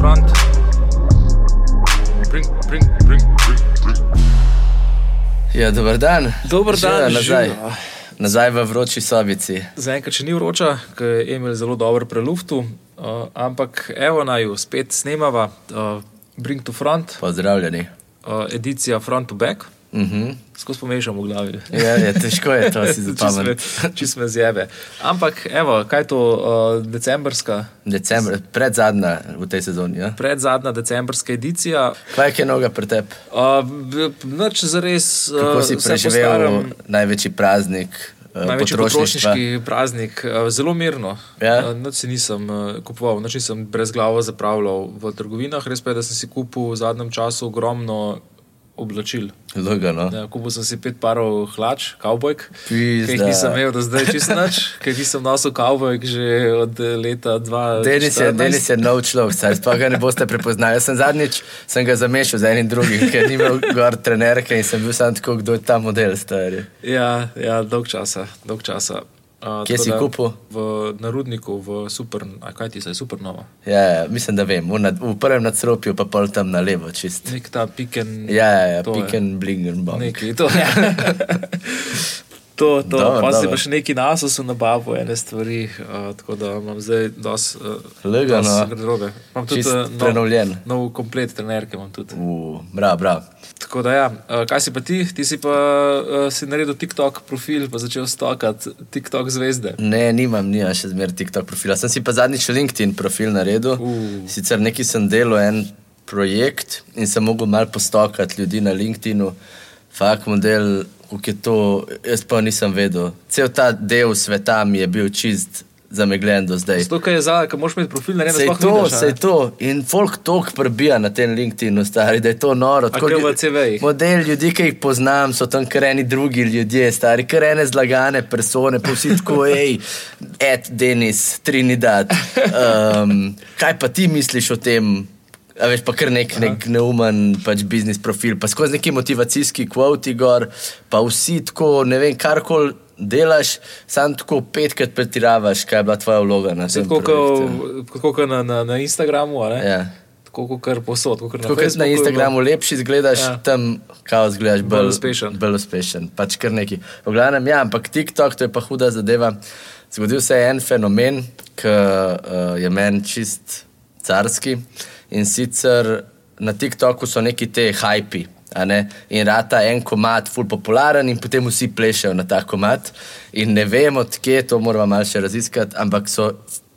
front. Bring, bring, bring, bring, bring. Ja, dober dan. Dober Živijo, dan, nazaj. živijo. Nazaj v vroči sobici. Zaenkrat še ni vroča, ker je Emil zelo dober preluftu, uh, ampak evo naj jo spet snemava, uh, Bring to Front, Pozdravljeni. uh, edicija Front to Back. Uh -huh. Skozi pomešam v glavi. ja, ja, težko je to si zapomniti. čist me zjebe. Ampak, evo, kaj je to uh, decembrska, Decembr, pred zadnja v tej sezoni. Ja? predzadnja decembrska edicija. Kaj je noga pri tebi? Uh, b- Noč za res. Kako si preživel največji praznik uh, Največji potrošniški praznik, eh, zelo mirno. Ja? Eh, Nič si nisem eh, kupoval, nič nisem brez glave zapravljal v trgovinah. Res pa je, da sem si kupil v zadnjem času ogromno oblačil. Lugano. Ja, kupil sem si pet parov hlač, kavbojk, ki jih nisem imel do zdaj čisto nič, ker nisem nosil kavbojk že od eh, leta 2014. Denis je, Denis je nov človek, saj sploh ga ne boste prepoznali. Jaz sem zadnjič sem ga zamešal z enim drugim, ker ni imel gor trenerke in sem bil sam tako, kdo je ta model stari. Ja, ja dolg časa, dolg časa. Uh, Kje si da kupil? V Narudniku, v Super, a kaj ti se je Supernova. Ja, ja, mislim, da vem. V, nad, v prvem nadstropju, pa pol tam na levo, čist. Nek ta piken. Ja, ja, ja piken, blingen, bom. Nekaj, to je. To, to. Dobro, pa si dobro. pa še neki nasos v nabavu, ene stvari, uh, tako da imam zdaj dosti uh, Lagano. garderobe. Imam tudi Čist uh, prenovljen. nov, nov komplet trenerke. imam tudi. Uh, bra, bra. Tako da, ja, uh, kaj si pa ti? Ti si pa uh, si naredil TikTok profil, pa začel stokati TikTok zvezde. Ne, nimam, nimam še zmeraj TikTok profila. Sem si pa zadnjič LinkedIn profil naredil. Uh. Sicer neki sem delal en projekt in sem mogel malo postokati ljudi na LinkedInu. Fak model, kako je to, jaz pa nisem vedel. Cel ta del sveta mi je bil čist zamegljen do zdaj. Zato, ker je za, ker moraš imeti profil da Sej sploh to, vidiš, a sej ne? to. In folk tok prebija na tem LinkedInu, stari, da je to noro. A kaj v CV-jih? Model ljudi, ki jih poznam, so tam kareni drugi ljudje, stari, karene zlagane persone, pa vsi tako, hej, Ed, Denis, Trinidad. Um, kaj pa ti misliš o tem? A veš, pa kar nek, nek neumen pač biznis profil, pa skozi neki motivacijski kvoti gor, pa vsi tako, ne vem, karkoli delaš, sam tako petkrat pretiravaš, kaj je bila tvoja vloga na tem Tako kot- tako na, na, na Instagramu, a ne? Ja. tako kot kar posod. Tako kot Tako kot na Instagramu lepši izgledaš, Ja. tam kao izgledaš bolj, uspešen. Bolj uspešen, pač kar neki. V glavnem, ja, ampak TikTok, to je pa huda zadeva. Zgodil se je en fenomen, ki uh, je meni čist carski in sicer na TikToku so neki te hajpi. ne, In rata en komat, ful popularen, in potem vsi plešejo na ta komat. In ne vem, odkje to moramo malo še raziskati, ampak so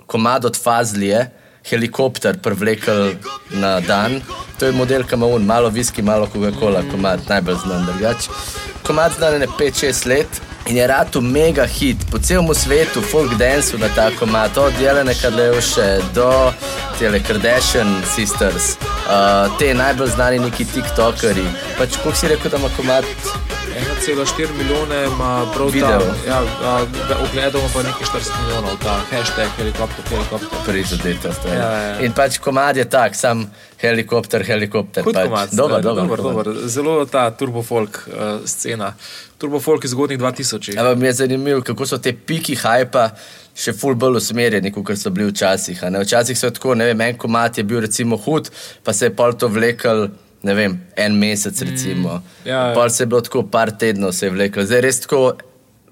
komad od Fazlije, helikopter prevlekel na dan. To je model, ki ima un, malo viski, malo Coca-Cola, komad najbolj znan drugač. Komad znan je 5-6 let in je ratu mega hit po celem svetu, folk dance na ta komad, od Jelene Karleuše do tele Kardashian Sisters, uh, te najbolj znani neki TikTokeri. Pač, kako si rekel, da ima komad 1,4 milijone ima prav Video. ta. Ja, ogledamo pa nekaj 40 milijonov, ta hashtag helikopter, helikopter. prizadetost. Ja, ja, ja. In pač komad je tak, sam helikopter, helikopter. Pač. komad, Dober, stari, dober, dober, dober. Zelo ta turbofolk uh, scena. Turbofolk iz zgodnjih 2000. Ampak mi je zanimivo, kako so te piki hajpa še ful bolj usmerjeni, kot so bili včasih. a ne. Včasih so tako, ne vem, en komat je bil recimo hud, pa se je pol to vlekel. Ne vem, en mesec, recimo. Mm, ja, ja. Pol se je bilo tako, par tednov se je vlekel. Zdaj res tako,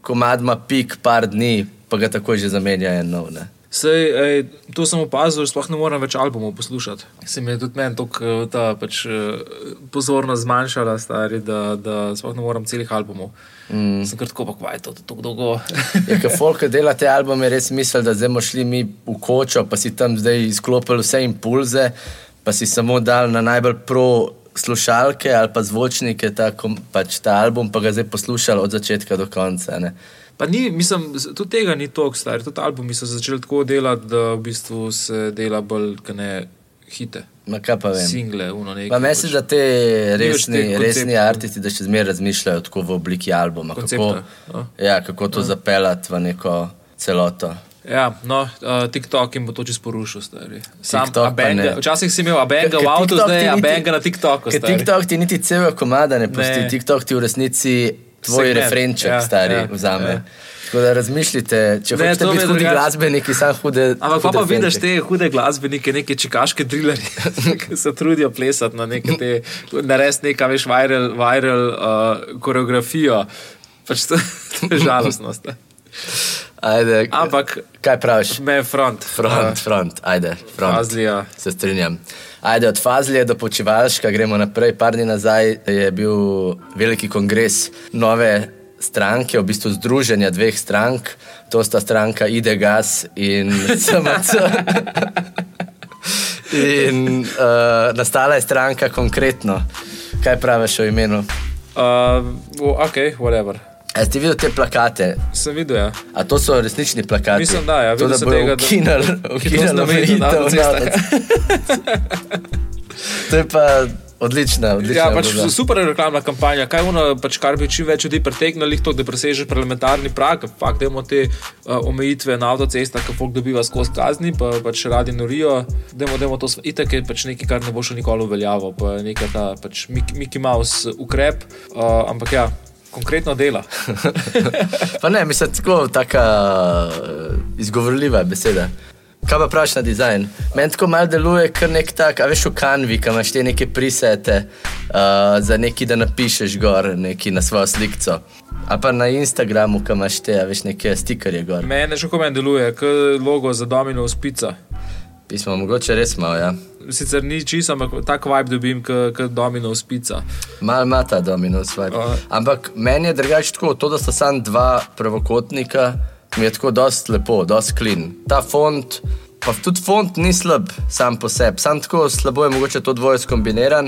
komad ima pik, par dni, pa ga takoj že zamenja en nov. Ne. Sej, ej, to sem opazil, sploh ne morem več albumov poslušati. Se mi je tudi meni tako ta pač, eh, pozornost zmanjšala, stari, da, da sploh ne morem celih albumov. Mm. Sem kar tako, pa kvaj to tako dolgo. Je, ker folk, dela te albume, res misli, da zdaj bomo šli mi v kočo, pa si tam zdaj izklopili vse impulze, pa si samo dal na najbolj pro slušalke ali pa zvočnike ta, pač ta album, pa ga zdaj poslušali od začetka do konca. Ne. Pa ni, mislim, tudi tega ni toliko star. Tudi albumi so začeli tako delati, da v bistvu se dela bolj, kot ne hite. Ma kaj pa vem. Single, uno nekaj. Pa mislim, da te resni, konceptov. resni artisti, da še zmeraj razmišljajo tako v obliki albuma. Kako, Koncepta, ja. kako to zapeljati v neko celoto. Ja, no, uh, TikTok jim bo to čisto porušil, stari. Sam, Abenga, včasih si imel Abenga v avtu, zdaj je Abenga na TikToku. Ker. TikTok ti niti celega komada ne pusti, Ne. TikTok ti v resnici tvoj Segment, referenček, ja, stari, ja, vzame. ja. Tako da razmišljite, če Ne, hočete biti hudi drugače- glasbeniki, sam hude. Ampak pa, hude pa vidiš fente. te hude glasbenike, neke čikaške drilerje, ki se trudijo plesati na neke te, narediti neka, veš, viral, viral uh, koreografijo. Pač to, to je žalostnost. Ajde, Ampak kaj praviš? me je front. Front, front, ajde, front. Fazlija. Se strinjam. Ajde, od Fazlije do Počivalška gremo naprej. Par dni nazaj je bil veliki kongres nove stranke, v bistvu združenja dveh strank. To sta stranka IDGAS in SMC. In uh, nastala je stranka konkretno. Kaj praviš o imenu? Uh, ok, whatever. A ste videli te plakate? Sem videl, ja. A to so resnični plakati? Mislim, da, ja. To, da tega, na omejitev na omejitev na avtocestah. To je pa odlična, odlična. Ja, pač obljuba. super je reklamna kampanja. Kaj je ono, pač, kar bi čim več ljudi pritegnili, to, da presežeš parlamentarni prag, fakt, da imamo te uh, omejitve na avtocestah, ki folk dobiva skozi kazni, pa pač radi norijo. Dajmo, dajmo to sv- itak je pač nekaj, kar ne bo še nikoli uveljavil, pa je neka ta pač Mickey Mouse ukrep, uh, ampak ja. Konkretno dela. Pa ne, mislim, tako taka uh, izgovorljiva beseda. Kaj pa praviš na dizajn? Meni tako malo deluje, kot nek tak, a veš v kanvi, kam imaš te neke prisete uh, za neki, da napišeš gor neki na svojo slikco. A pa na Instagramu, kam imaš te, a veš neke stikerje gor. Mene že kako meni deluje, kot logo za Domino spica. Pismo, mogoče res malo, ja. Sicer ni čisto, ampak tak vibe dobim, kot Domino spica. Mal ima ta Dominus vibe. A. Ampak meni je drugače tako, to, da sta samo dva pravokotnika, mi je tako dosti lepo, dosti klin. Ta font, pa tudi font ni slab sam po sebi, sam tako slabo je mogoče to dvoje skombiniran,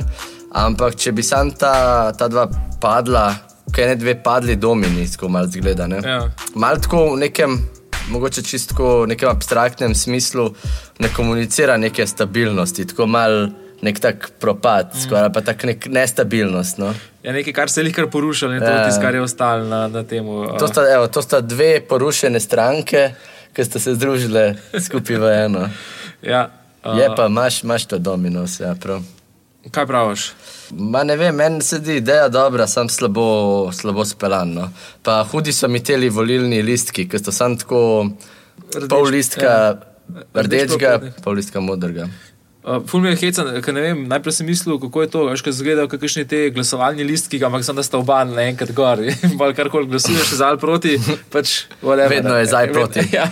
ampak če bi sam ta, ta dva padla, kaj ne dve padli domini, tako malo zgleda. Ne? Ja. Mal tako v nekem, mogoče čisto v nekem abstraktnem smislu, ne komunicira neke stabilnosti, tako mal nek tak propad, mm. skoraj pa tak nek nestabilnost. No? Ja, nekaj, kar se je lihkar porušilo in to Ja. tisto, kar je ostalo na, na tem. To sta, evo, to sta dve porušene stranke, ki sta se združile skupaj v eno. Ja, uh, Je pa, imaš, imaš to dominos, ja, prav. Kaj praviš? Ma ne vem, meni se zdi ideja dobra, sam slabo, slabo spelano. Pa hudi so mi teli volilni listki, ki so sam tako Rdeč, pol listka ja. Rdeč rdečega, pol- pol listka modrega. Uh, Ful mi je hecan, ker ne vem, najprej sem mislil, kako je to, veš, kaj zgleda, kakšni te glasovalni listki, ampak sem da sta oba naenkrat gor. In bolj karkoli glasuješ za ali proti, pač whatever, Vedno je za ali proti. Ja,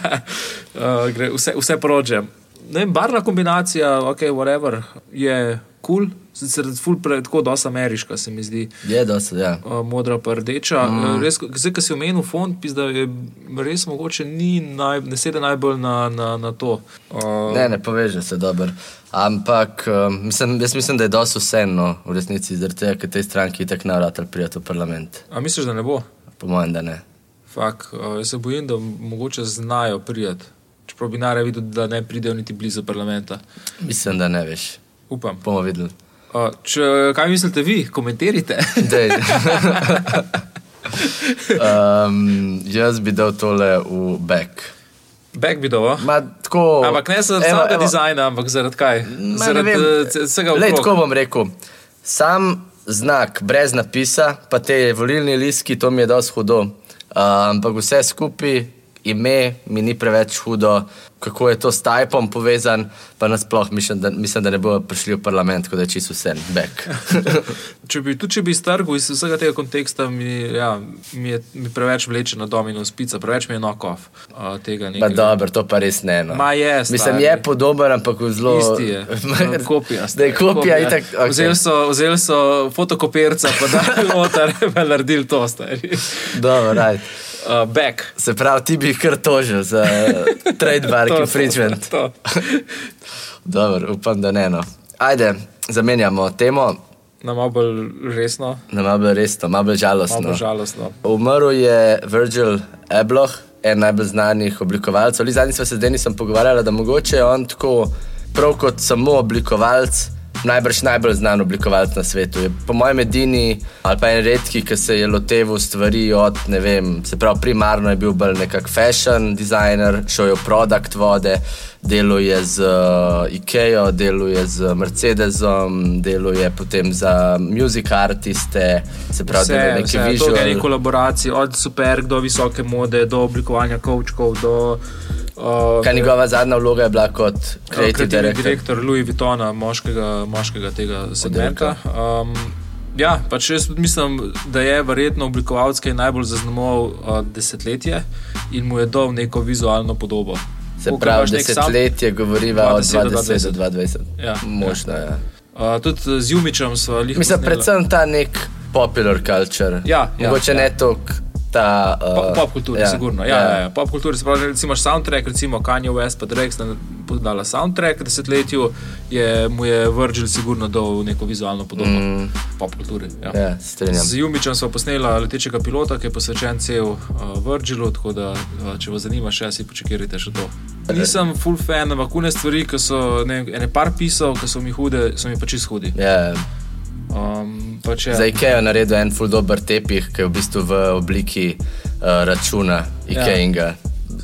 uh, gre, vse, vse prođe. Ne vem, barvna kombinacija, ok, whatever, je kul, cool. Sicer ful pre, tako dosta ameriška se mi zdi. Je dosti, ja. Uh, modra pa rdeča. Mm. Res, zdaj, ki si omenil font, da je res mogoče ni naj, ne sedi najbolj na, na, na to. Uh, Ne, ne poveže se dobro. Ampak um, mislim, jaz mislim, da je dosti vseeno v resnici, zaradi tega, ker tej stranki tako naratelj prijeti v parlament. A misliš, da ne bo? Po mojem, da ne. Fak, uh, jaz se bojim, da mogoče znajo prijeti. Čeprav bi nare videl, da ne pridejo niti blizu parlamenta. Mislim, da ne veš. Upam. Bomo videli. Uh, če, kaj mislite vi, komentirajte. Um, jaz bi dal tole v back. Back bi dal. Ma, tako, Ampak ne zaradi evo, samega evo, dizajna, ampak zaradi kaj? ma, Zaradi eh, vsega Lej, tako bom rekel. Sam znak, brez napisa, pa te volilni listki, to mi je dosti hudo. Uh, ampak vse skupaj, ime mi ni preveč hudo, kako je to s Tajpom povezan, pa nasploh mislim, da, mislim, da ne bodo prišli v parlament, tako da je čisto vse, back. Če bi, tudi če bi strgal iz vsega tega konteksta, mi, ja, mi je mi preveč vleče na domino spica, preveč mi je knock-off uh, tega nekega. dobro, to pa res ne. No. Ma je, Mislim, stari. je podoben, ampak zelo. Isti je, No, kopija. Da je kopija, itak. Okay. Vzeli so, vzel so fotokopirca, pa da je noter, pa naredili to, stari. Dobro, right. Uh, back. Se pravi, ti bi jih kar tožil za trademark To, to, infringement. to. Dobro, upam, da ne. No. Ajde, zamenjamo temo, Na malo bolj resno, da malo bolj resno, malo bolj malo žalostno. bolj žalostno. Umrl je Virgil Abloh, en najbolj znanih oblikovalcev. Zadnjič smo se zdaj nisem pogovarjali, da mogoče je on tako, prav kot samo oblikovalec, najbrž najbolj znan oblikovalec na svetu. Je po mojem edini ali pa en redki, ki se je loteval stvari od, ne vem, se pravi, primarno je bil bolj nekak fashion designer, šel je v produkt vode, deluje z uh, IKEA, deluje z Mercedesom, deluje potem za music artiste, se pravi, Vse, deluje vse, neke je visual. kolaboracije, od super do visoke mode, do oblikovanja kavčkov, do. Uh, Kaj njegova zadnja vloga je bila kot kreativni creative director? direktor Louis Vuittona, moškega, moškega tega segmenta. Um, ja, pač jaz mislim, da je verjetno oblikovalec, ki je najbolj zaznamoval uh, desetletje in mu je dal neko vizualno podobo. Se Ko pravi, nek sam- desetletje govoriva od 20 do 20 do 20. Ja, Možno, ja. Uh, tudi z Jumičem smo jih Mislim, predvsem ta nek popular culture. Ja, ja, Mogoče ja. ne toliko ta. Uh, Pop, pop kulturi, ja, sigurno. Ja, ja. Ja, pop kulturi, se pravi, recimo soundtrack, recimo Kanye West, pa Drake sta podala soundtrack desetletju, je, mu je Virgil sigurno dal neko vizualno podobo mm. pop kulturi. Ja. Ja, se strinjam. Z Jumičem smo posneli letečega pilota, ki je posvečen cel uh, Virgilu, tako da, uh, če vas zanima, še si počakajte še to. Nisem full fan, ampak une stvari, ki so ne, ene par pisal, ki so mi hude, so mi pa čist hudi. Ja. Um, pač je, Za IKEA je naredil en full dober tepih, ki je v bistvu v obliki uh, računa IKEA. Ja.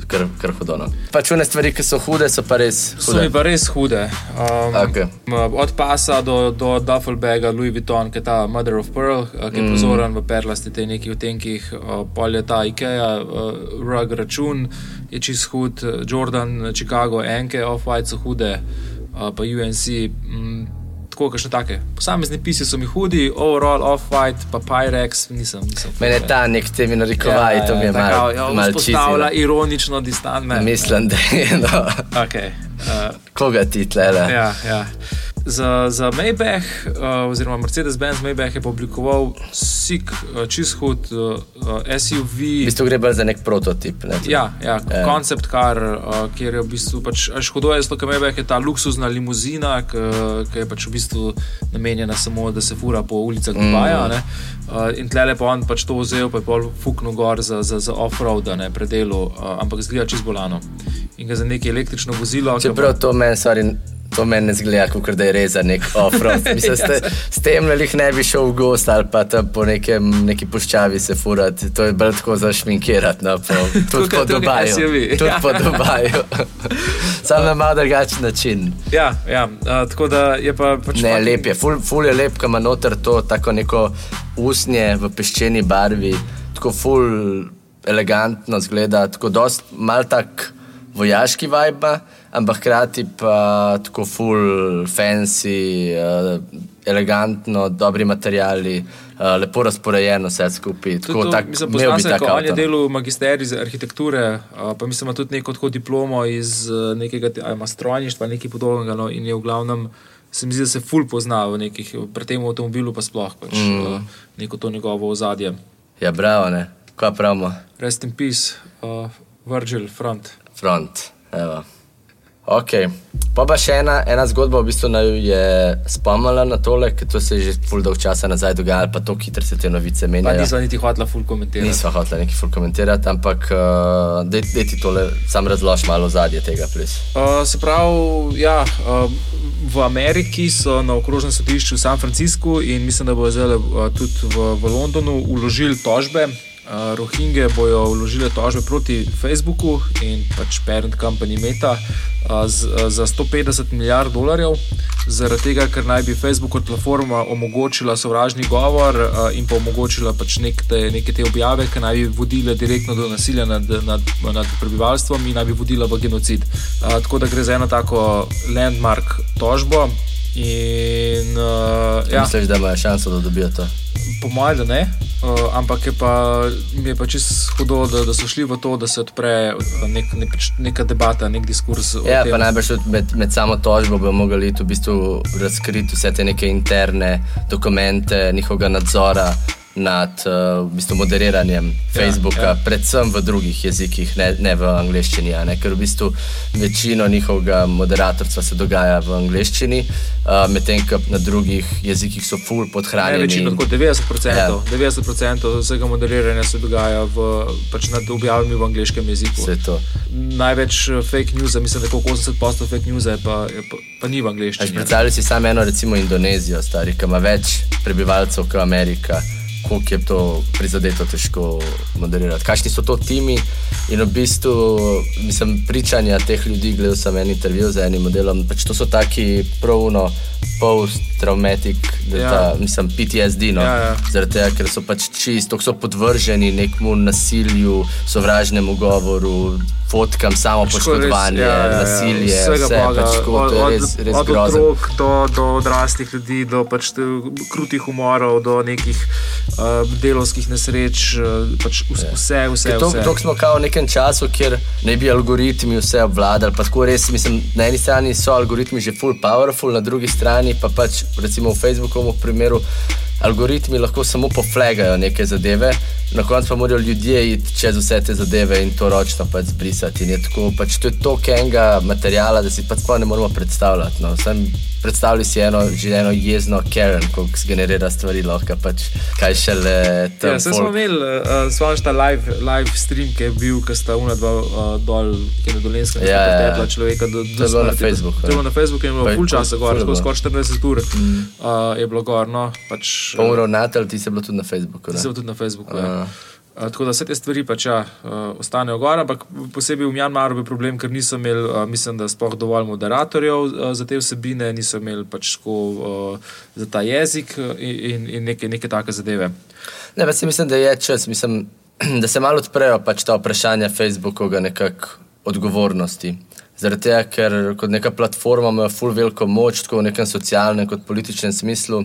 Kar, kar hudono. Pač une stvari, ki so hude, so pa res So hude. pa res hude. Um, Okej. Od pasa do, do Duffelbaga, Louis Vuitton, ki je ta Mother of Pearl, eh, ki je mm. pozoren v perlasti, te neki vtenkih, uh, pol je ta IKEA, uh, rug račun je čist hud, Jordan, Chicago, Enke, Off-White so hude, uh, pa UNC. Mm, Tako, kakšne take. Posamezni pisi so mi hudi, overall, off-white, pa Pyrex, nisem. nisem Mene ta nek temi narikovaj, to mi je malo ja, mal Postavlja čizilo. ironično distanco. Mislim, da je no. Okay. Uh, Koga ti tlele? Ja, ja. Za, za Maybach, uh, oziroma Mercedes-Benz Maybach je publikoval SIG, uh, čist hud uh, uh, SUV. V bistvu gre bolj za nek prototip. Ne? Ja, ja, Ja. koncept car, uh, kjer je v bistvu pač, škodo je, da Maybach je ta luksuzna limuzina, ki je pač v bistvu namenjena samo, da se fura po ulicah Dubaja. Mm. Uh, in tlele pa on pač to vzel, pa je pol fuknil gor za, za, za off-road, ne, predelu, uh, ampak zgleda čist bolano. In ga za neki električno vozilo. Čeprav to meni, sorry, to meni ne zgleda, kot da je res za nek off-road. Mislim, Ja, ste, s tem lih ne bi šel v gost ali pa tam po nekem, neki puščavi se furati. To je bolj tako za šminkirati, no, po, tudi po Dubaju. SUV. Tudi Ja. po Dubaju. Samo na malo drugačen način. Ja, ja uh, tako da je pa pač. Ne, lep je, ful, ful je lep, ima noter to tako neko usnje v peščeni barvi, tako ful elegantno zgleda, tako dost mal tak vojaški vibe, ampak hkrati pa tako ful fancy, uh, elegantno, dobri materiali, uh, lepo razporejeno vse skupaj. Tako mislim, imel bi se, tak ko on je avto, no. delal magisterij za arhitekture, a, pa mislim, ima tudi neko tako diplomo iz nekega strojništva, nekaj podobnega. No, in je v glavnem, se mi zdi, da se ful pozna v nekih, pri tem avtomobilu pa sploh, pač, mm. neko to njegovo ozadje. Ja, bravo, ne. Kaj pravimo? Rest in peace, uh, Virgil, front. Front. Evo. Ok, pa pa še ena, ena zgodba, v bistvu naj je spomnila na tole, ker to se je že pol dolg časa nazaj dogajalo, pa tako hitro se te novice Pa menjajo. nisva niti hotela ful komentirati. Nisva hotela nekaj ful komentirati, ampak uh, dej, dej ti tole sam razlož malo zadje tega, plis. Uh, se pravi, ja, uh, v Ameriki so na okrožnem sodišču v San Franciscu in mislim, da bodo zdaj uh, tudi v, v Londonu uložili tožbe. Uh, Rohinge bojo vložile tožbe proti Facebooku in pač parent company Meta uh, z, uh, za 150 milijard dolarjev, zaradi tega, ker naj bi Facebook kot platforma omogočila sovražni govor in pa omogočila pač nek te, neke te objave, ki naj bi vodile direktno do nasilja nad, nad, nad prebivalstvom in naj bi vodila v genocid. Tako da gre za eno tako landmark tožbo. In, uh, ja, Misliš, da imajo šanso, da dobijo to? po mojem, da ne, uh, ampak je pa, mi je pa čisto hudo, da, da so šli v to, da se odpre uh, nek, nek, neka debata, nek diskurs. Ja, pa najbrž med, med samo tožbo bi mogli v bistvu razkriti vse te neke interne dokumente, njihovega nadzora nad uh, v bistvu moderiranjem Facebooka, ja. ja. predvsem v drugih jezikih, ne, ne v angleščini. Ne? Ker v bistvu večino njihovega moderatorstva se dogaja v angleščini, uh, medtem ko na drugih jezikih so full Ne podhranjeni. večino, tako 90%, Ja. 90% vsega moderiranja se dogaja v, pač nad objavami v angliškem jeziku. Največ eh, fake news, mislim, da je okrog 80% fake news pa, pa pa ni v angleščini. Predstavljaj si samo eno, recimo Indonezijo, stari, ki ima več prebivalcev kot Amerika. Kako je to prizadeto, težko moderirati. Kakšni so to timi in v bistvu, mislim, pričanja teh ljudi, gledal sem en intervju z enim modelom. Pač to so taki pravno post-traumatic, ja. mislim, PTSD. No? Ja, ja. Zaradi tega, ker so pač čisto, so podvrženi nekmu nasilju, sovražnemu govoru, fotkam, samo poškodovanje, ja, ja, ja. nasilje. Vsega Vse, Boga, pač, tako, od, od, res, res od otrok do, do odraslih ljudi, do pač te krutih umorov, do nekih uh, delovskih nesreč, uh, pač vse, vse. vse, To, vse. to smo kao v nekem času, kjer ne bi algoritmi vse obvladali. Pa tako res, mislim, na eni strani so algoritmi že full powerful, na drugi strani pa pač recimo v Facebooku v primeru. Algoritmi lahko samo poflegajo neke zadeve, na koncu pa morajo ljudje iti čez vse te zadeve in to ročno pač zbrisati. In je tako, pač to je toliko enega materijala, da si pač sploh ne moremo predstavljati. No. Sam predstavljaj si eno, eno jezno Karen, ko generira stvari, lahko pač kaj šele tam. Ja, smo imeli, uh, spomniš ta live, live stream, ki je bil, ki sta una dva uh, dol, ki je na dolenskem, Ja, ja, ja. ja, človeka do, do To je bilo na smrti. Facebooku, To je bilo ja. na Facebooku in je Pa bilo full ful- časa gor, bilo. skoraj 40 ur mm. uh, je bilo gor. No, pač, Pa uravnatelj, ti si bilo tudi na Facebooku. Ti ne? se tudi na Facebooku. Ja. Uh, tako da vse te stvari pač ja, uh, ostanejo gor, ampak posebej v Mjanmaru je problem, ker niso imeli, uh, mislim, da sploh dovolj moderatorjev uh, za te vsebine, niso imeli pač tako uh, za ta jezik uh, in, in neke, neke take zadeve. Ne, pa si mislim, da je čas, mislim, da se malo odprejo pač ta vprašanja Facebookovega nekako odgovornosti. Zaradi tega, ker kot neka platforma ima full veliko moč, tako v nekem socialnem kot političnem smislu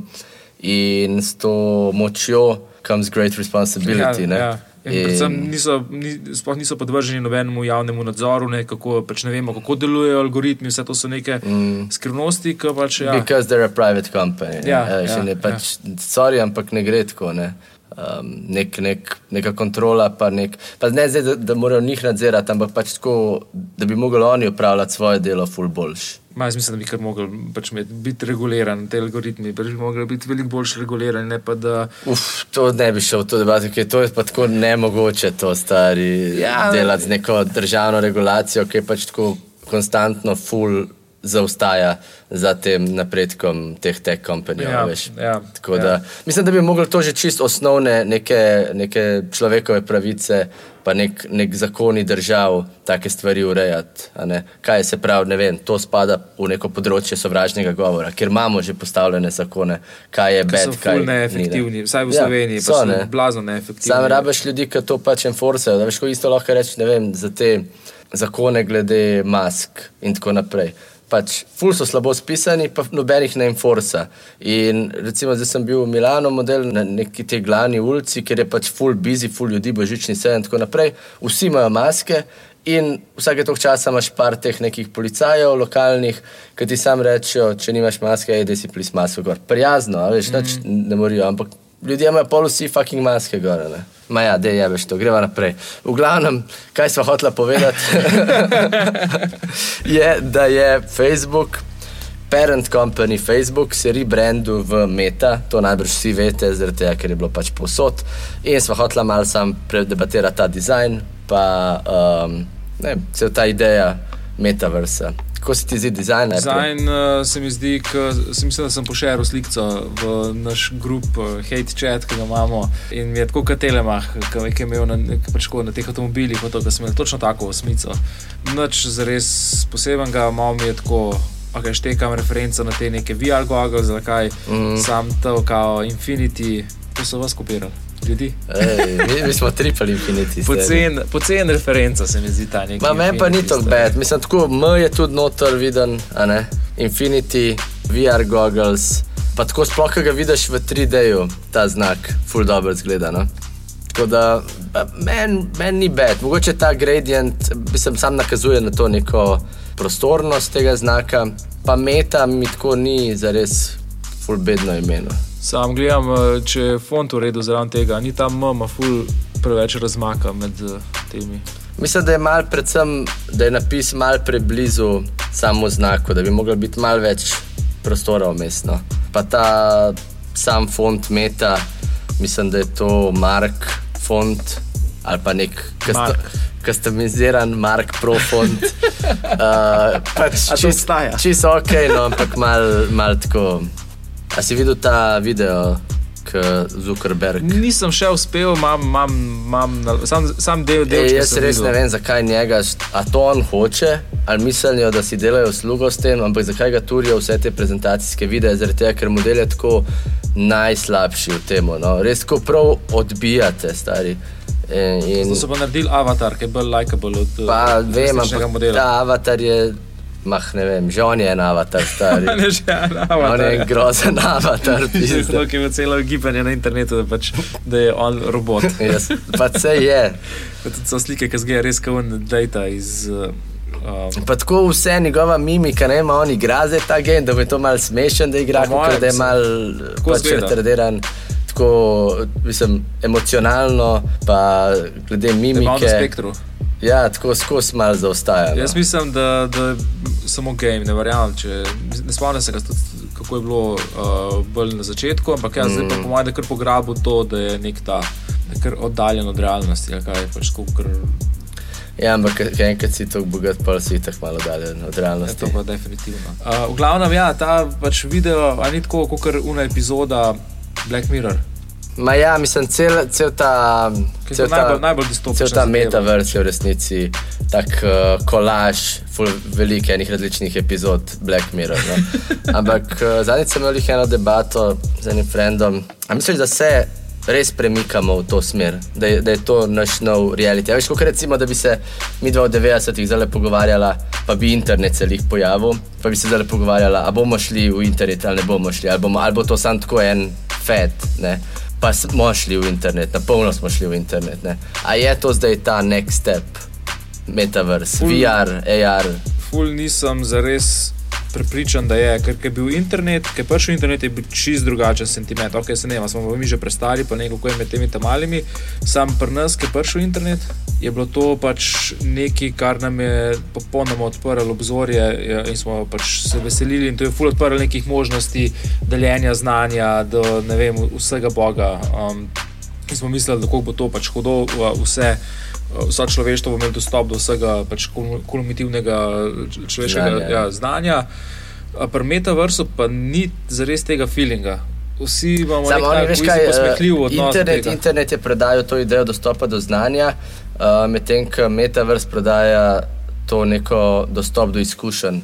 in s to močjo comes great responsibility. ne. ja. In predvsem niso, ni, sploh niso podvrženi nobenemu javnemu nadzoru, ne, kako, pač ne vemo, kako delujejo algoritmi, vse to so neke mm. skrivnosti, pač. Ja, Because they're a private company. ne. Ja, Veš, ja, in je pač, sorry, ampak ne gre tako. Ne. Um, nek, nek, neka kontrola, pa, nek, pa ne zdaj, da, da morajo njih nadzirati, ampak pač tako, da bi mogli oni upravljati svoje delo, ful boljš. Ma, jaz mislim, da bi kar mogli pač imeti- biti reguliran, te algoritmi, pač bi mogli biti veliko bolj regulirani, ne pa da. Uf, to ne bi šel v to debato, ker to je pa tako nemogoče, to stari. Ja, delati z neko državno regulacijo, ki je pač tako konstantno ful zaostaja za tem napredkom teh tech kompanijev. Ja, veš. ja, Tako ja. da, mislim, da bi mogli to že čisto osnovne neke, neke človekove pravice, pa nek, nek zakoni držav, take stvari urejati. Kaj se pravi, ne vem, to spada v neko področje sovražnega govora, ker imamo že postavljene zakone, kaj je bed, kaj ful neefektivni, vsaj v Ja, Sloveniji, pa so ne. blazno neefektivni. Sam rabiš ljudi, ki to pač enforcejo. Da veš, ko isto lahko rečeš, ne vem, za te zakone glede mask in tako naprej. Pač, ful so slabo spisani, pa nobenih ne enforca. In recimo, zdaj sem bil v Milano model na neki te glavni ulici, kjer je pač ful busy, ful ljudi, božični sen in tako naprej. Vsi imajo maske. In vsake toliko časa imaš par teh nekih policajev, lokalnih, ki ti sam rečejo, če nimaš maske, ej, da si plis masko gor. Prijazno, veš, mm. ne morajo, ampak ljudje imajo pol vsi fucking maske gor. Ne? Ma ja, da je veš to, greva naprej. V glavnem, kaj smo hotela povedati, je, da je Facebook, parent company Facebook, se rebrandu v Meta, to najbrž vsi veste, zaradi tega, ker je bilo pač posod. In smo hotela malo sam predebatirati ta dizajn, pa um, ne, cel ta ideja metaversa. Kako se ti zdi dizajn? Dizajn uh, se mi zdi, da sem mislil, da sem pošeril sliko v naš grup uh, Hate Chat, ki ga imamo. In mi je tako kot Telemah, ki je imel na, pač na teh avtomobilih, kot da sem imel točno tako osmico. Noč zares posebenega, malo mi je tako. Ok, štekam referenco na te neke VR goggles, zakaj mm. sam to, kao Infinity, to so vas kopirali, ljudi. Ej, mi, smo tripali infiniti. stari. Pocen, pocen referenca se mi zdi ta neki. Ma meni pa ni Infinity tako bed. Mislim, tako M je tudi noter viden, a ne? Infinity, VR goggles. Pa tako sploh, ki ga vidiš v 3D-ju, ta znak, full dobro zgleda. No? Tako da meni men ni bed. Mogoče ta gradient, mislim, sam nakazuje na to neko prostornost tega znaka, pa meta mi tako ni zares full bedno imeno. Sam gledam, eh, če je font v redu zraven tega, ni tam mama, ful preveč razmaka med eh, temi. Mislim, da je mal predvsem, da je napis mal preblizu samo znaku, da bi moglo biti mal več prostora vmesno. Pa ta sam font meta, mislim, da je to Mark font ali pa nek Mark. customiziran Mark Pro font. Uh, pač? Čisto ok, no, ampak mal, mal tako. A si videl ta video, ki Zuckerberg? Nisem še uspel, imam, imam, imam sam, sam del, Ej, jaz res ne vem, zakaj njega, a to on hoče, ali mislijo, da si delajo uslugo s tem, ampak zakaj ga turijo vse te prezentacijske videe, zaradi tega, ker model je tako najslabši v tem. No? Res ko prav odbijate, stari. In, in, To so pa naredili avatar, ki je bolj likeable od pa vem, resničnega ampak modela. ta avatar je, mah ne vem, že on je en avatar, stari. Ne, že en On je avatar. en grozen avatar. pizda. Zato je celo gibanje na internetu, da, pač, da je on robot. Jaz, pa se je. Tudi so slike, ki zgeja res kot data iz. Uh, um, Pa tako vse njegova mimika, ne ima on igra za ta game, da bi to mal smešen, da igra, kot da je mal pač retardiran. Tako, mislim, emocionalno, pa glede ima na mimike. spektru. Ja, tako skozi mal zaostaja. No. Jaz mislim, da, da je samo game, ne verjamem. Če, ne spomnim se, kako je bilo uh, bolj na začetku, ampak jaz mm. zdaj pa po mojem, da kar pograbil to, da je nek ta. da je Kar oddaljen od realnosti, ali kaj pač kar Ja, ampak enkrat si tako bogat, pa si tako malo dalje od realnosti. to pa definitivno. Uh, v glavnem, ja, ta pač video, a ni tako, kot kar una epizoda Black Mirror. Ma ja, mislim, cel, cel ta. Ki je Cel to najbolj- najbolj Cel ta metaverse je v resnici tak uh, kolaž, veliko enih različnih epizod Black Mirror. No? Ampak uh, zadnjič sem imel eno debato z enim frendom. A misliš, da se res premikamo v to smer, da je, da je to naš nov reality? A veš, kot recimo, da bi se mi dva v 90-ih zdaj pogovarjala, pa bi internet se jih pojavil, pa bi se zdaj pogovarjala, a bomo šli v internet ali ne bomo šli, ali, bomo, ali bo to sam tako en fet. Ne? Pa smo šli v internet, na polno smo šli v internet. Ne? A je to zdaj ta next step, metaverse, Ful- VR, AR? Ful nisem zares prepričan, da je, ker je bil internet, ker je prišel internet, je bil čist drugačen sentiment. Ok, se ne vem, smo mi že prestari, pa nekako je med temi tam malimi. Sam pri nas, ki je prišel internet, je bilo to pač nekaj, kar nam je popolnoma odprlo obzorje ja, in smo pač se veselili. In to je ful odprlo nekih možnosti deljenja znanja, do ne vem, vsega Boga. Um, in smo mislili, da bo to pač hodo vse. Vsa človeštvo bo imelo dostop do vsega pač kulumitivnega človeškega Znanja, ja. Ja, znanja. A Pri metaversu pa ni zares tega feelinga. Vsi imamo Samo oni, nek veš kaj, posmehljiv eh, odnos. internet, internet je prodajal to idejo dostopa do znanja, uh, medtem ko metaverse prodaja to neko dostop do izkušenj.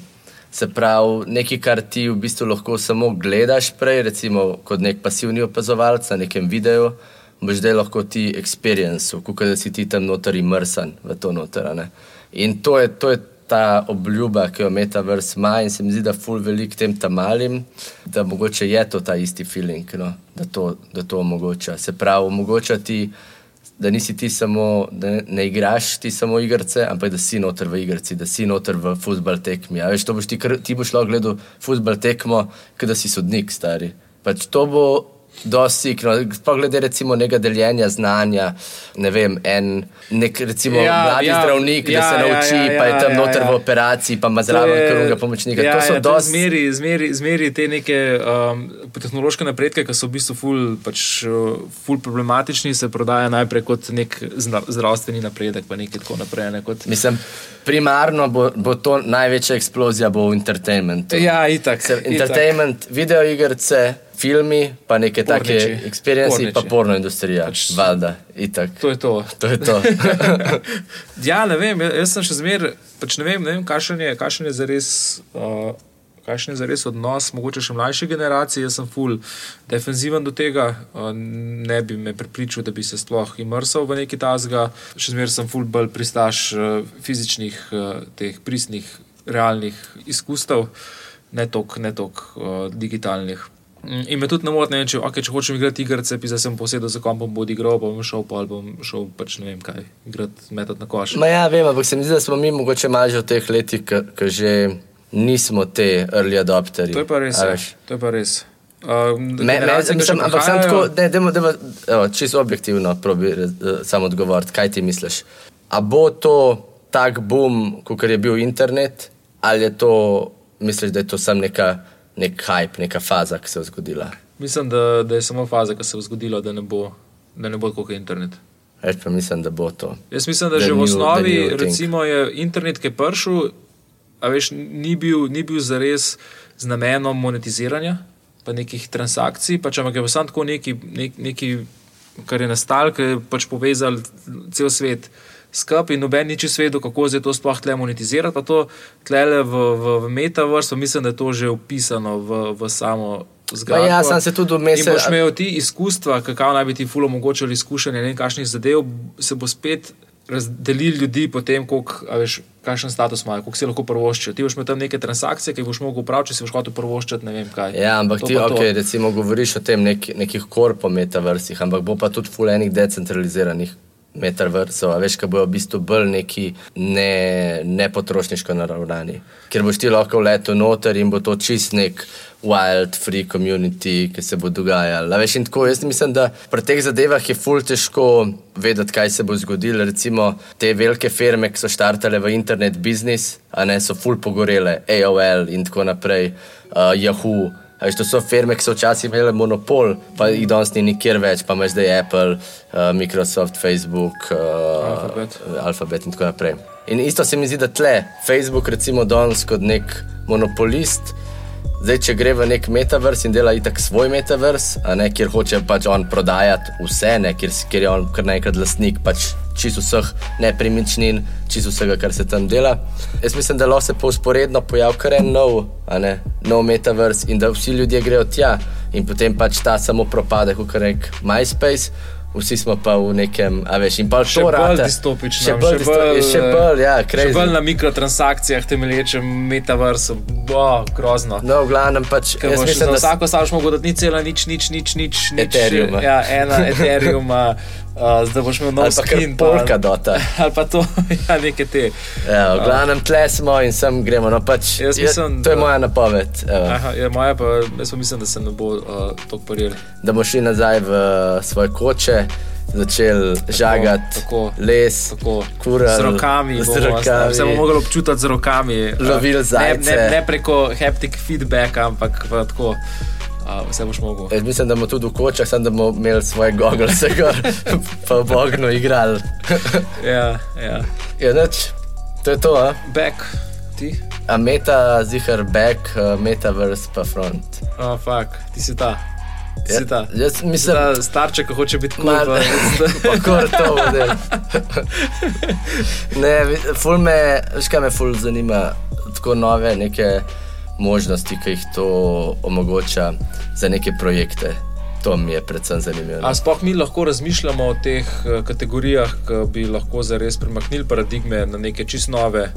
Se pravi, nekaj, kar ti v bistvu lahko samo gledaš prej, recimo kot nek pasivni opazovalec na nekem videu, boš zdaj lahko ti experience, kot da si ti tam noter imrsan v to noter. ne. In to je, to je ta obljuba, ki jo Metaverse ima, in se mi zdi, da ful velik tem tam malim, da mogoče je to ta isti feeling, no? da, to, da to omogoča. Se pravi, omogoča ti, da nisi ti samo, da ne, igraš ti samo igrice, ampak da si noter v igrici, da si noter v futbal tekmi. A veš, to boš ti, ti boš lahko gledal futbal tekmo, kot da si sodnik, stari. Pač to bo dosti, no, sploh glede recimo nekega deljenja znanja, ne vem, en nek recimo ja, Ja, mladi ja, ja, zdravnik, ja, da ja, se ja, nauči, ja, pa je ja, tam ja, noter ja. v operaciji, pa ima zraven krvnega pomočnika. Ja, to so ja, dosti. Zmeri, zmeri, zmeri te neke um, tehnološke napredke, ki so v bistvu ful, pač, uh, ful problematični, se prodaja najprej kot nek zdravstveni napredek, pa nekaj tako naprej. Ne, kot, Mislim, primarno bo, bo to največja eksplozija bo v entertainmentu. ja, itak. Se, itak. entertainment, videoigrice, filmi, pa neke take Porniči. experience, pa porno industrija. Pač- Valjda, itak. To je to. To je to. ja, ne vem, jaz sem še zmeraj, pač ne vem, ne vem kakšen je, kakšen je zares. Uh, Kakšen je zares odnos, mogoče še mlajše generacije? Jaz sem full defensiven do tega, uh, ne bi me prepričal, da bi se sploh imrsal v neki tazga. Še zmeraj sem full bolj pristaš uh, fizičnih, teh pristnih, realnih izkustev, ne toliko tok, digitalnih. Mm, In me tudi ne more, ne vem, če, okay, če hočem igrati igrice, pa sem posedel za kompom, bo igral, bom šel, pa bom šel pač ne vem kaj, igrati, metati na koš. Ma ja, vem, ampak se mi zdi, da smo mi mogoče malo že v teh letih, ki že nismo te early adopterji. To je pa res. Ja. To je pa res. Uh, Me, me, mislim, ampak sem tako, ne, demo, demo, evo, čisto objektivno, probi uh, samo odgovoriti, kaj ti misliš. A bo to tak boom, kot je bil internet, ali je to, misliš, da je to samo neka, nek hype, neka faza, ki se je zgodila? Mislim, da, da je samo faza, ki se je zgodila, da ne bo, da ne bo kot internet. Reč pa mislim, da bo to. Jaz mislim, da The že v new- osnovi, new thing. recimo, je internet, ki je prišel, a veš, ni bil, ni bil zares z namenom monetiziranja, pa nekih transakcij, pač ampak je samo tako neki, nek, neki, kar je nastalo, ki je pač povezal cel svet. Skupaj in noben ni čisto vedel, kako se to sploh tle monetizira. Pa to tle v, v, v metaversu, mislim, da je to že opisano v, v samo zgradbo. Ja, sem se tudi In vmesel. boš imel ti izkustva, kako naj bi ti ful omogočili izkušanje ne vem kakšnih zadev, se bo spet razdelil ljudi po tem, kakšen status imajo, koliko si lahko prvoščijo. Ti boš imel tam neke transakcije, ki boš mogel upraviti, če si boš hotel prvoščiti, ne vem kaj. Ja, ampak To ti, pa to. recimo, govoriš o tem nek, nekih korpo metaversih, ampak bo pa tudi fulejnih decentraliziranih metaversov, a veš, ki bojo v bistvu bolj neki ne, ne potrošniško naravnani. Ker boš ti lahko vletel noter in bo to čist nek wild, free community, ki se bo dogajal. Veš, in tako, jaz mislim, da pri teh zadevah je ful težko vedeti, kaj se bo zgodilo. Recimo te velike firme, ki so štartale v internet biznis, a ne so ful pogorele, AOL in tako naprej, uh, Yahoo. Veš, to so firme, ki so včasih imele monopol, pa jih danes ni nikjer več, pa imaš zdaj Apple, uh, Microsoft, Facebook, uh, Alphabet. Alphabet in tako naprej. In isto se mi zdi, da tle Facebook, recimo danes kot nek monopolist, zdaj če gre v nek metavers in dela itak svoj metavers, a ne kjer hoče pač on prodajati vse, ne, kjer, kjer je on kar naenkrat lastnik pač čisto vseh nepremičnin, čisto vsega, kar se tam dela. Jaz mislim, da lahko se pa usporedno pojavi kar en nov, a ne, nov metavers in da vsi ljudje grejo tja in potem pač ta samo propade, kot nek MySpace. Vsi smo pa v nekem, a veš, in pa Še to rata. distopično, Še bolj, disto bolj, še bolj ja, še crazy. bolj na mikrotransakcijah temelječem metaversu, bo grozno. No, v glavnem pač, Ker jaz mislim, da vsako stavš mogel dati ni cela, nič, nič, nič, nič. nič Ethereuma. Ja, ena Ethereuma, uh, zdaj boš imel nov skin. polka dota. Ali pa to, ja, neke te. Ja, v glavnem tle smo in sem gremo. No, pač, Jaz je- mislim, to je da- moja napoved. Evo, Aha, ja, moja pa, jaz pa mislim, da se ne bo uh, to paril. da bomo šli nazaj v svoje koče, začeli žagati les, Tako, kurali, z rokami, z rokami. se bomo mogli občutiti z rokami. uh, Lovili ne, zajce. ne, ne preko haptic feedbacka, ampak pa tako. Uh, vse boš mogel. Jaz mislim, da bomo tudi v kočah, samo da bomo imeli svoje goggles, gor, pa v ognu igrali. Ja, ja. ja, nič, to je to, a? Back, ti? a meta, zihar back, uh, metaverse pa front. Oh, fuck, ti si ta. Ti si ta. Ja, jaz mislim, Ta starček, ki hoče biti kul. Mal- pa- kar to bude. ne, ful me, veš kaj me ful zanima, tako nove neke možnosti, ki jih to omogoča za neke projekte. To mi je predvsem zanimivo. A sploh mi lahko razmišljamo o teh eh, kategorijah, ki bi lahko zares premaknili paradigme na neke čist nove,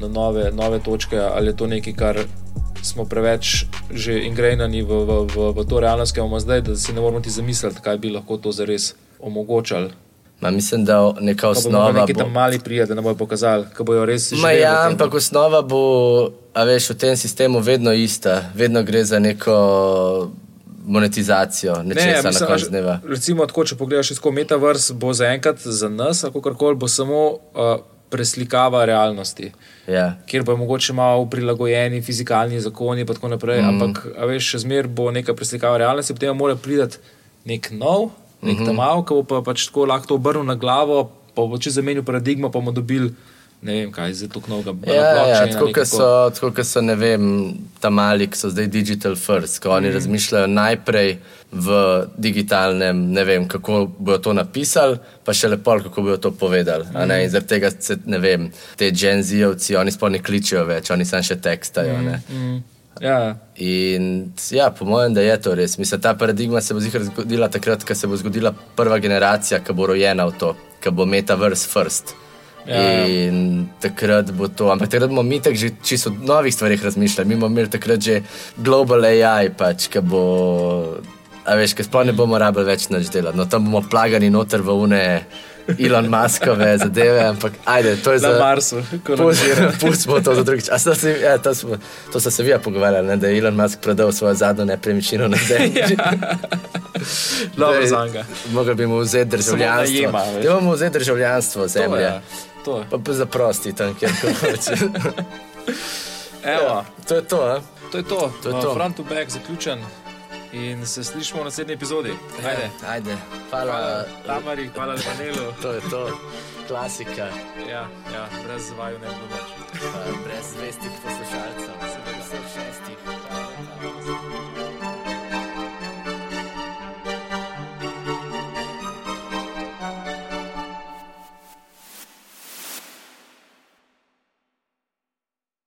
na nove, nove točke, ali je to nekaj, kar smo preveč že ingrajeni v, v, v, v to realnost, ki imamo zdaj, da si ne moramo ti zamisliti, kaj bi lahko to zares omogočali. Ma, mislim, da neka Pa bomo osnova neki bo. tam mali prijeti, da ne bojo pokazali, kaj bojo res Ma živeli ja, v tem. ampak osnova bo, a veš, v tem sistemu vedno ista, vedno gre za neko monetizacijo, nečesa na mislim, koncu až- dneva. Recimo, tako, če pogledaš skozi Metaverse, bo zaenkrat za nas, kako koli, bo samo uh, preslikava realnosti. Ja. Kjer bo mogoče malo prilagojeni fizikalni zakoni, in tako naprej. Mm. Ampak, veš, še zmeraj bo neka preslikava realnosti, potem mora priti nek nov, nek mm -hmm. tamal, ki bo pa pač tako lahko obrnil na glavo, pa bo če zamenil paradigmo, pa bomo dobili ne vem kaj, zdaj tukaj novega. Ja, ja, blockchaina, tako so, tako kot so, ne vem, tam mali, ki so zdaj digital first, ko oni mm. razmišljajo najprej v digitalnem, ne vem, kako bodo to napisali, pa še lepo, kako bodo to povedali. Mm. In zaradi tega se, ne vem, te genzijevci, oni sploh ne kličijo več, oni samo še tekstajo. Mm. Ja, In ja, po mojem, da je to res. Mislim, ta paradigma se bo zgodila takrat, ko se bo zgodila prva generacija, ki bo rojena v to, ki bo metaverse first. Ja, ja. In takrat bo to, ampak takrat bomo mi tako že čisto o novih stvarih razmišljali. Mi bomo imeli takrat že global AI, pač, ki bo, a veš, ki sploh ne bomo rabili več nič delati. No, tam bomo plagani noter v une Elon Muskove zadeve, ampak ajde, to je za. Marsu, kolonizirano. Pustimo to za drugič. A sta se, ja, to, smo, to so se vi pogovarjali, ne, da je Elon Musk prodal svojo zadnjo nepremičnino na zemlji. Dobro za njega. Mogel bi mu vzeti državljanstvo. najema. Ja, mu vzeti državljanstvo To zemlje. je. To je. Pa pa zaprosti tam, kjer hoče. Evo, to je to, a? to je to. To je Uh, to. Front to back zaključen. In se slišimo v naslednji epizodi. Ajde. Ajde. Hvala. Hvala Tamari, hvala panelu. To je to. Klasika. Ja, ja, brez vaju ne bo več. brez zvestih poslušalcev.